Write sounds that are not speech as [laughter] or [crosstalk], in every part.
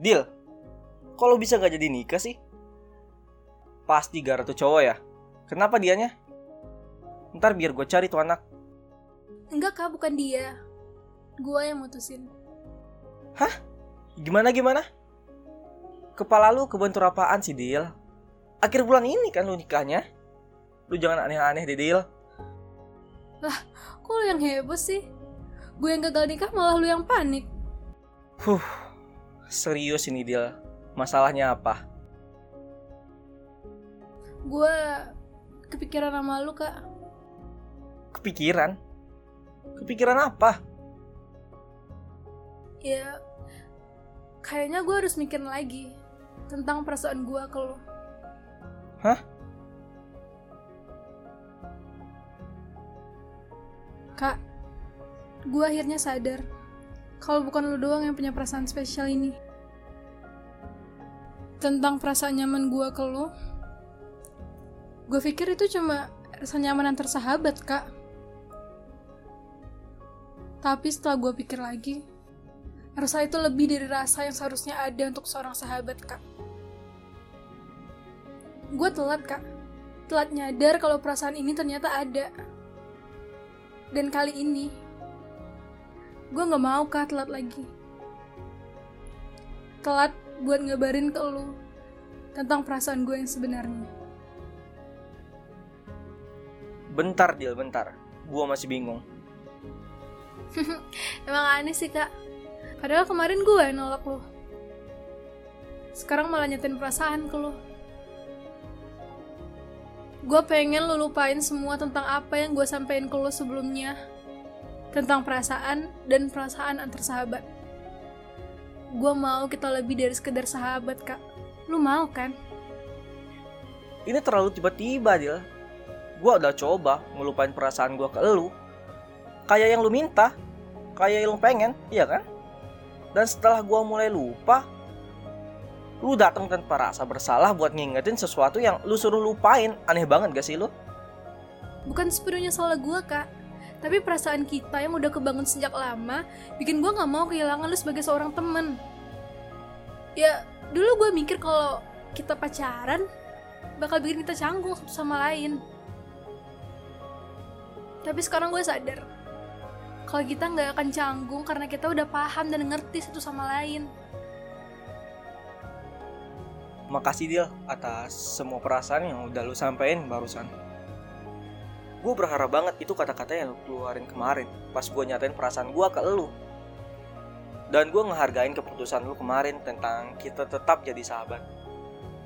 Deal. Kalau bisa nggak jadi nikah sih? Pasti gara tuh cowok ya. Kenapa dianya? Ntar biar gue cari tuh anak. Enggak kak, bukan dia. Gua yang mutusin. Gimana gimana? Kepala lu kebentur apaan sih, Dil? Akhir bulan ini kan lu nikahnya. Lu jangan aneh-aneh deh, Dil. Kok lu yang heboh sih? Gue yang gagal nikah malah lu yang panik. Huh, serius ini, Dil. Masalahnya apa? Gue kepikiran sama lu kak. Kepikiran? Kepikiran apa? Ya, kayaknya gue harus mikir lagi tentang perasaan gue ke lu. Hah? Kak, gue akhirnya sadar kalau bukan lu doang yang punya perasaan spesial ini. Tentang perasaan nyaman gue ke lu, gue pikir itu cuma rasa nyaman antar sahabat, Kak. Tapi setelah gue pikir lagi, rasa itu lebih dari rasa yang seharusnya ada untuk seorang sahabat, Kak. Gue telat, Kak. Telat nyadar kalau perasaan ini ternyata ada. Dan kali ini, gue gak mau kak telat lagi. Telat buat ngabarin ke lu tentang perasaan gue yang sebenarnya. Bentar, Dil, bentar. Gua masih bingung. [laughs] Emang aneh sih kak. Padahal kemarin gue yang nolak lu. Sekarang malah nyatain perasaan ke lu. Gue pengen lu lupain semua tentang apa yang gue sampein ke lu sebelumnya. Tentang perasaan dan perasaan antar sahabat. Gue mau kita lebih dari sekedar sahabat kak. Lu mau kan? Ini terlalu tiba-tiba, Dil. Gua udah coba ngelupain perasaan gua ke lu. Kayak yang lu minta. Kayak yang lu pengen, iya kan? Dan setelah gua mulai lupa, lu datang tanpa rasa bersalah buat ngingetin sesuatu yang lu suruh lupain. Aneh banget gak sih lu? Bukan sepenuhnya salah gue kak Tapi perasaan kita yang udah kebangun sejak lama Bikin gue gak mau kehilangan lu sebagai seorang temen. Ya dulu gue mikir kalau kita pacaran Bakal bikin kita canggung satu sama lain. Tapi sekarang gue sadar Kalau kita gak akan canggung karena kita udah paham dan ngerti satu sama lain. Makasih Dil atas semua perasaan yang udah lu sampein barusan. Gue berharap banget itu kata-kata yang lu keluarin kemarin pas gue nyatain perasaan gue ke lu. Dan gue ngehargain keputusan lu kemarin tentang kita tetap jadi sahabat.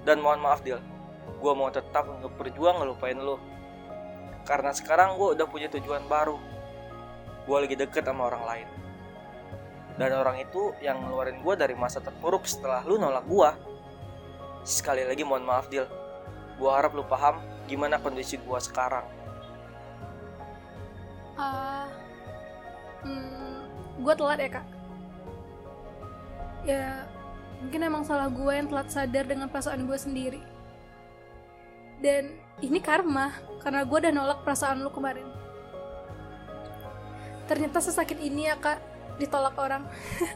Dan mohon maaf Dil, gue mau tetap untuk berjuang ngelupain lu. Karena sekarang gue udah punya tujuan baru. Gue lagi deket sama orang lain. Dan orang itu yang ngeluarin gue dari masa terpuruk setelah lu nolak gue. Sekali lagi mohon maaf Dil Gua harap lu paham gimana kondisi gua sekarang Ah, hmm, gue telat ya kak. Ya, mungkin emang salah gue yang telat sadar dengan perasaan gue sendiri. Dan ini karma, karena gue udah nolak perasaan lu kemarin. Ternyata sesakit ini ya kak, ditolak orang. [laughs]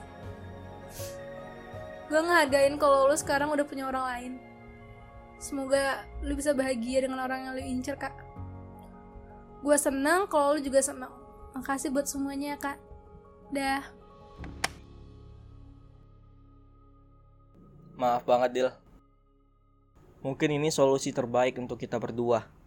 gue ngehargain kalau lu sekarang udah punya orang lain. Semoga lu bisa bahagia dengan orang yang lu incer kak. Gue senang kalau lu juga senang. Makasih buat semuanya ya, kak. Dah. Maaf banget Dil Mungkin ini solusi terbaik untuk kita berdua